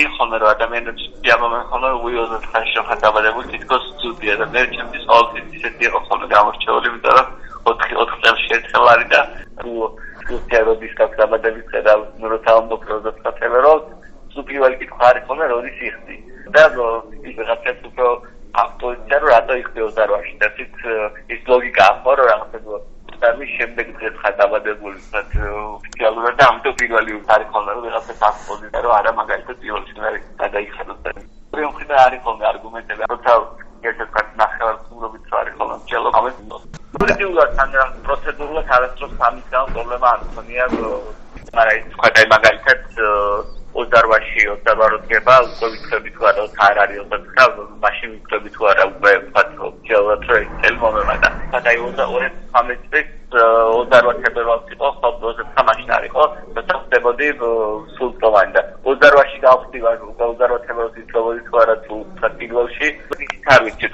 კი ხოლმე რომ ადამიანებს იამამენ ხოლმე უიოზად ხარშო ხატაბადებული თითქოს ძუდია და მე ჩემთვის ყოველთვის ისეთი იყო ხოლმე გამორჩეული იმიტომ რომ 4 4 წელს შეეცელა არის და თუ სუპეროდის ხატაბადების ხედავ როცა მომკლოდოთ ხატებერო თუ პირველი კითხვა არის ხოლმე როდის იხდი? და ის რაღაცა უფრო აქტუალიზა რომ რატო იხდი ოზარვაში და ის ის ლოგიკა ახო რომ რაღაცა სამის შემდეგ დღეს ხადაბადებული ვთქვათ ოფიციალურად და ამიტომ პირველი არის ხოლმე რომ რაღაცა საფონდი და რომ არა მაგალითად პირველი შინარი გადაიხადოს და პრიომ ხიდა არის ხოლმე არგუმენტები როცა ერთად ვთქვათ ნახევარწურობით რა არის ხოლმე ჩელო ამას პროცედურულად თან პროცედურულად არასდროს სამის გამ პრობლემა არ მქონია მაგრამ ის ვთქვათ აი მაგალითად 28-ში 28 დგება უკვე ვიქცები თუ არა არ არის 29 მაშინ ვიქცები თუ არა უკვე ოფიციალურად რომ ეს წელი მომემატა და აი 22 წლის 28 ფებრუარს იყო ხო 29 მაშინ არ იყო და ხდებოდი სულ პროვანი და 28-ში გავხდი ვარ 28 ფებრუარს ვიქცებოდი თუ არა თუ პირველში ის არ ვიცი